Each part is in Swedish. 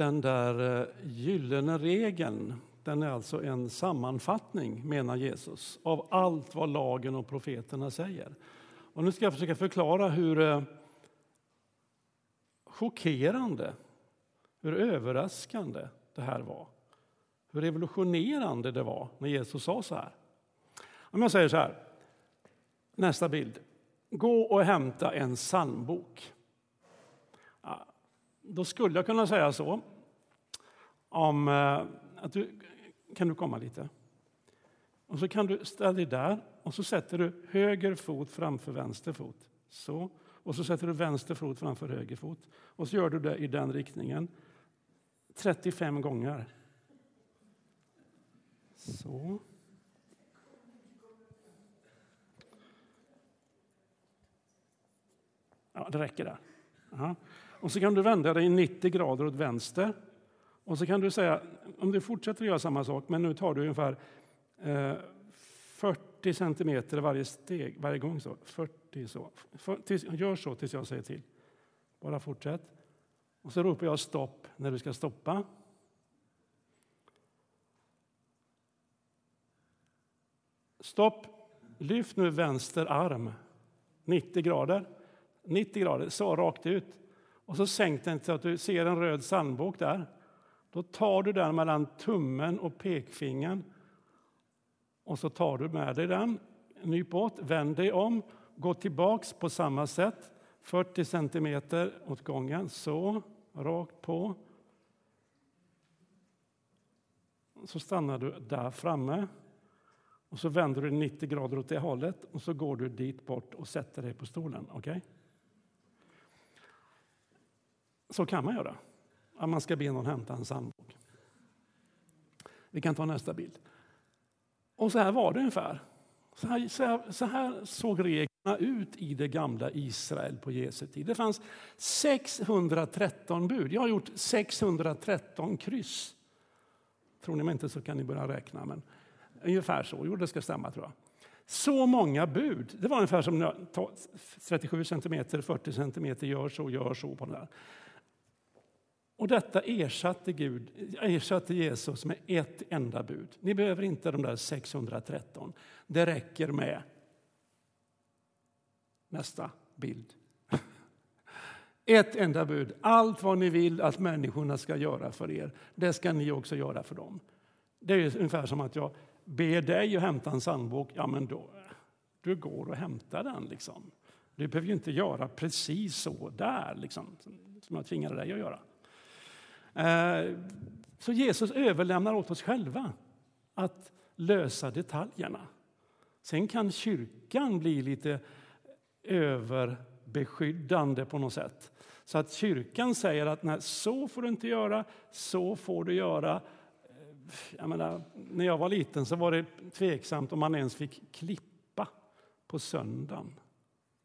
den där eh, gyllene regeln, den är alltså en sammanfattning, menar Jesus, av allt vad lagen och profeterna säger. Och nu ska jag försöka förklara hur eh, chockerande, hur överraskande det här var. Hur revolutionerande det var när Jesus sa så här. Om jag säger så här, nästa bild. Gå och hämta en psalmbok. Då skulle jag kunna säga så. Om, eh, att du, kan du komma lite? Och så kan du ställa dig där och så sätter du höger fot framför vänster fot. Så. Och så sätter du vänster fot framför höger fot. Och så gör du det i den riktningen 35 gånger. Så. Ja, det räcker där. Aha. Och så kan du vända dig 90 grader åt vänster. Och så kan du säga, om du fortsätter göra samma sak, men nu tar du ungefär eh, 40 centimeter varje steg, varje gång. så. 40 så. För, tills, gör så tills jag säger till. Bara fortsätt. Och så ropar jag stopp när du ska stoppa. Stopp. Lyft nu vänster arm 90 grader. 90 grader, så rakt ut. Och så sänk den så att du ser en röd sandbok där. Då tar du den mellan tummen och pekfingern och så tar du med dig den, nyp åt, vänd dig om, gå tillbaks på samma sätt, 40 centimeter åt gången, så, rakt på. Så stannar du där framme och så vänder du 90 grader åt det hållet och så går du dit bort och sätter dig på stolen. Okay? Så kan man göra. att man ska be någon hämta en psalmbok. Vi kan ta nästa bild. Och så här var det ungefär. Så här, så här, så här såg reglerna ut i det gamla Israel på Jesu tid. Det fanns 613 bud. Jag har gjort 613 kryss. Tror ni mig inte så kan ni börja räkna. Men ungefär så. Jo, det ska stämma tror jag. Så många bud. Det var ungefär som 37 centimeter, 40 centimeter, gör så, gör så på den där. Och detta ersatte, Gud, ersatte Jesus med ett enda bud. Ni behöver inte de där 613. Det räcker med nästa bild. Ett enda bud. Allt vad ni vill att människorna ska göra för er, det ska ni också göra för dem. Det är ungefär som att jag ber dig att hämta en sandbok. Ja, men då, du går och hämtar den. Liksom. Du behöver ju inte göra precis så där, liksom, som jag tvingade dig att göra. Eh, så Jesus överlämnar åt oss själva att lösa detaljerna. Sen kan kyrkan bli lite överbeskyddande på något sätt. Så att kyrkan säger att nej, så får du inte göra, så får du göra. Eh, jag menar, när jag var liten så var det tveksamt om man ens fick klippa på söndagen.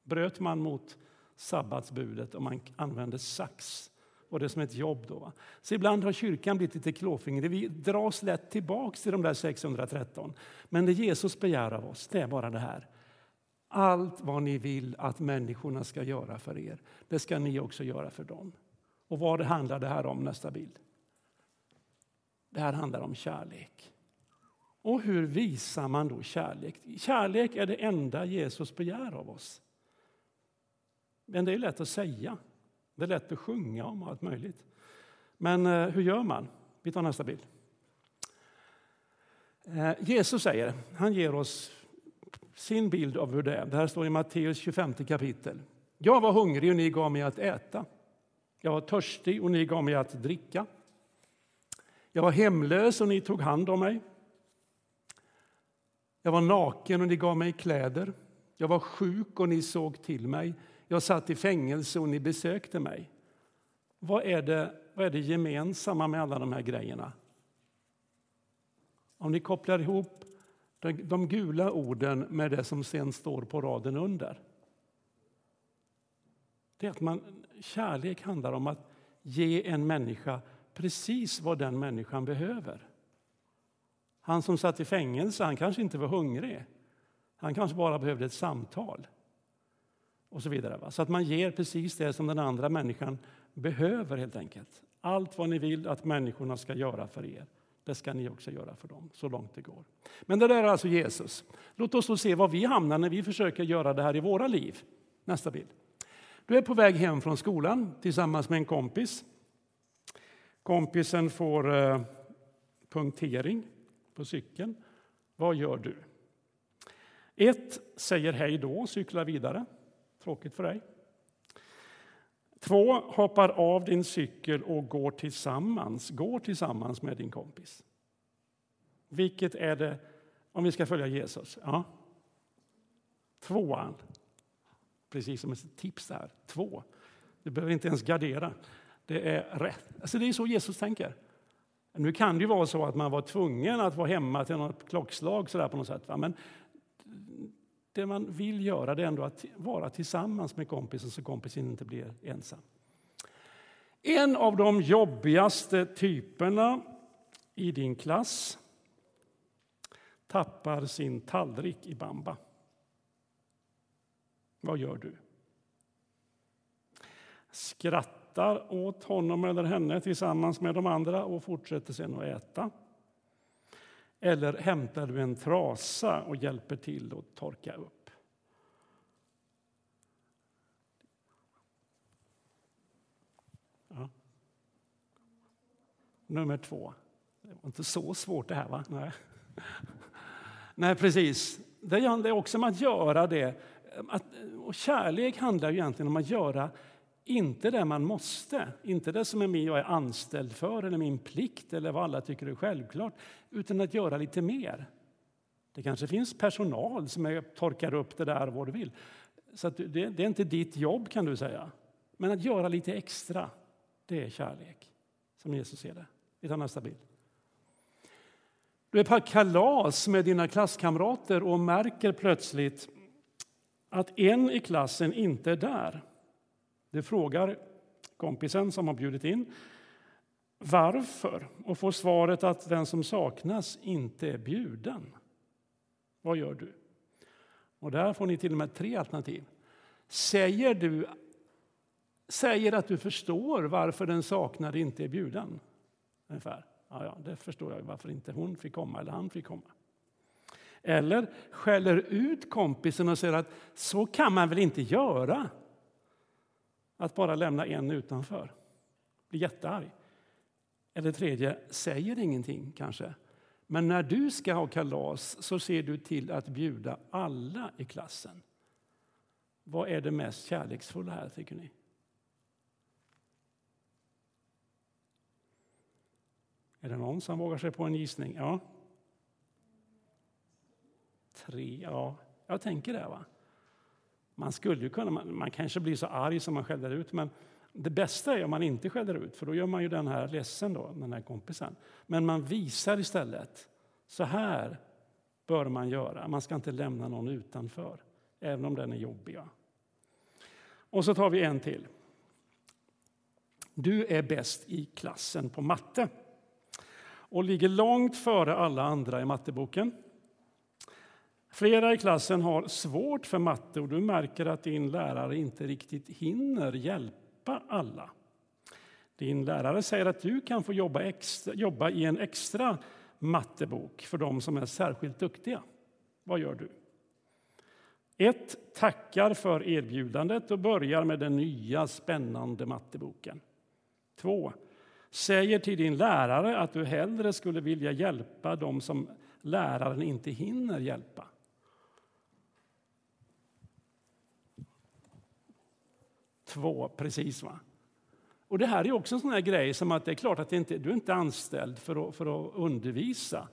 Bröt man mot sabbatsbudet om man använde sax var det som ett jobb. Då, va? Så ibland har kyrkan blivit lite klåfingrig. Vi dras lätt tillbaka till de där 613. Men det Jesus begär av oss, det är bara det här. Allt vad ni vill att människorna ska göra för er, det ska ni också göra för dem. Och vad det handlar det här om, nästa bild? Det här handlar om kärlek. Och hur visar man då kärlek? Kärlek är det enda Jesus begär av oss. Men det är lätt att säga. Det är lätt att sjunga om allt möjligt. Men eh, hur gör man? Vi tar nästa bild. Eh, Jesus säger, han ger oss sin bild av hur det är. Det här står i Matteus 25 kapitel. Jag var hungrig och ni gav mig att äta. Jag var törstig och ni gav mig att dricka. Jag var hemlös och ni tog hand om mig. Jag var naken och ni gav mig kläder. Jag var sjuk och ni såg till mig. Jag satt i fängelse och ni besökte mig. Vad är det, vad är det gemensamma med alla de här grejerna? Om ni kopplar ihop de, de gula orden med det som sen står på raden under. Det är att man, kärlek handlar om att ge en människa precis vad den människan behöver. Han som satt i fängelse han kanske inte var hungrig. Han kanske bara behövde ett samtal och så vidare. Så att man ger precis det som den andra människan behöver helt enkelt. Allt vad ni vill att människorna ska göra för er, det ska ni också göra för dem, så långt det går. Men det där är alltså Jesus. Låt oss då se var vi hamnar när vi försöker göra det här i våra liv. Nästa bild. Du är på väg hem från skolan tillsammans med en kompis. Kompisen får eh, punktering på cykeln. Vad gör du? Ett, säger hej då och cyklar vidare. Tråkigt för dig. Två, hoppar av din cykel och går tillsammans, går tillsammans med din kompis. Vilket är det, om vi ska följa Jesus? Ja. Tvåan. Precis som ett tips där. Två. Du behöver inte ens gardera. Det är rätt. Alltså det är så Jesus tänker. Nu kan det ju vara så att man var tvungen att vara hemma till något klockslag sådär på något sätt. Men det man vill göra det är ändå att vara tillsammans med kompisen så kompisen inte blir ensam. En av de jobbigaste typerna i din klass tappar sin tallrik i bamba. Vad gör du? Skrattar åt honom eller henne tillsammans med de andra och fortsätter sen att äta. Eller hämtar du en trasa och hjälper till att torka upp? Ja. Nummer två. Det var inte så svårt det här, va? Nej, Nej precis. Det handlar också om att göra det. Att, och kärlek handlar ju egentligen om att göra inte det man måste, inte det som är jag är anställd för eller min plikt eller vad alla tycker är självklart, utan att göra lite mer. Det kanske finns personal som är, torkar upp det där vad du vill. Så det, det, är inte ditt jobb kan du säga. Men att göra lite extra, det är kärlek, som Jesus ser det. Vi tar nästa bild. Du är på kalas med dina klasskamrater och märker plötsligt att en i klassen inte är där. Du frågar kompisen som har bjudit in varför och får svaret att den som saknas inte är bjuden. Vad gör du? Och där får ni till och med tre alternativ. Säger du säger att du förstår varför den saknade inte är bjuden? Ungefär. Ja, ja, det förstår jag varför inte hon fick komma eller han fick komma. Eller skäller ut kompisen och säger att så kan man väl inte göra? Att bara lämna en utanför. Blir jättearg. Eller tredje, säger ingenting kanske. Men när du ska ha kalas så ser du till att bjuda alla i klassen. Vad är det mest kärleksfulla här, tycker ni? Är det någon som vågar sig på en gissning? Ja. Tre, ja. Jag tänker det. va. Man skulle ju kunna, man, man kanske blir så arg som man skäller ut, men det bästa är om man inte skäller ut, för då gör man ju den här ledsen, då, den här kompisen. Men man visar istället, så här bör man göra. Man ska inte lämna någon utanför, även om den är jobbig. Och så tar vi en till. Du är bäst i klassen på matte och ligger långt före alla andra i matteboken. Flera i klassen har svårt för matte och du märker att din lärare inte riktigt hinner hjälpa alla. Din lärare säger att du kan få jobba, extra, jobba i en extra mattebok för de som är särskilt duktiga. Vad gör du? 1. Tackar för erbjudandet och börjar med den nya spännande matteboken. 2. Säger till din lärare att du hellre skulle vilja hjälpa dem som läraren inte hinner hjälpa. Två, precis. va? Och Det här är också en sån här grej som att det är klart att inte, du är inte anställd för att, för att undervisa.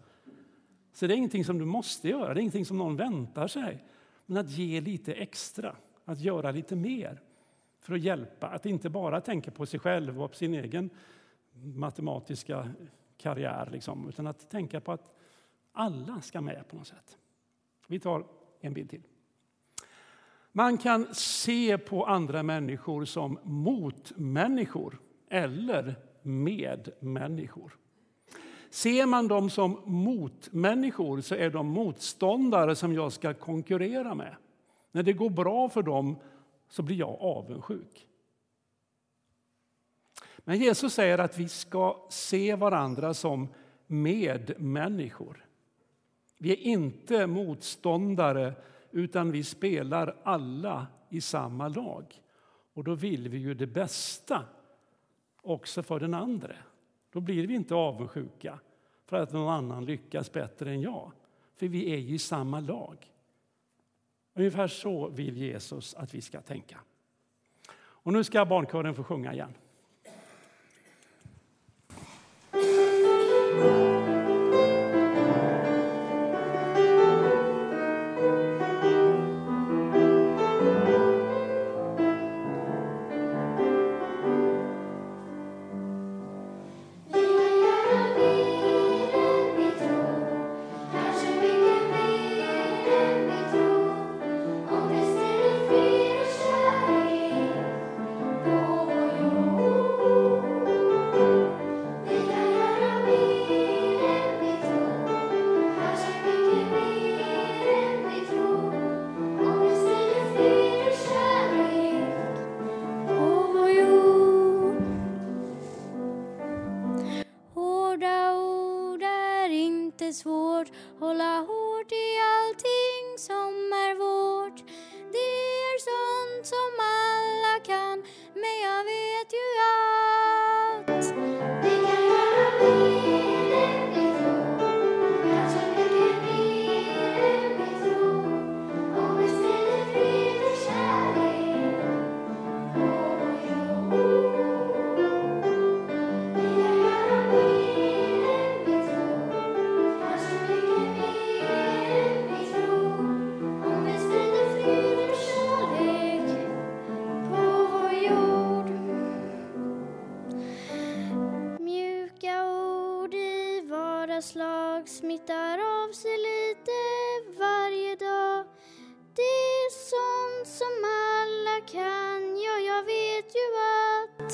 Så det är ingenting som du måste göra, det är ingenting som någon väntar sig. Men att ge lite extra, att göra lite mer för att hjälpa. Att inte bara tänka på sig själv och på sin egen matematiska karriär, liksom, utan att tänka på att alla ska med på något sätt. Vi tar en bild till. Man kan se på andra människor som motmänniskor eller medmänniskor. Ser man dem som motmänniskor så är de motståndare som jag ska konkurrera med. När det går bra för dem så blir jag avundsjuk. Men Jesus säger att vi ska se varandra som medmänniskor. Vi är inte motståndare, utan vi spelar alla i samma lag. Och då vill vi ju det bästa också för den andra. Då blir vi inte avundsjuka för att någon annan lyckas bättre än jag. För vi är ju i samma lag. Ungefär så vill Jesus att vi ska tänka. Och nu ska barnkören få sjunga igen. Bye. slag smittar av sig lite varje dag. Det är sånt som alla kan, ja jag vet ju att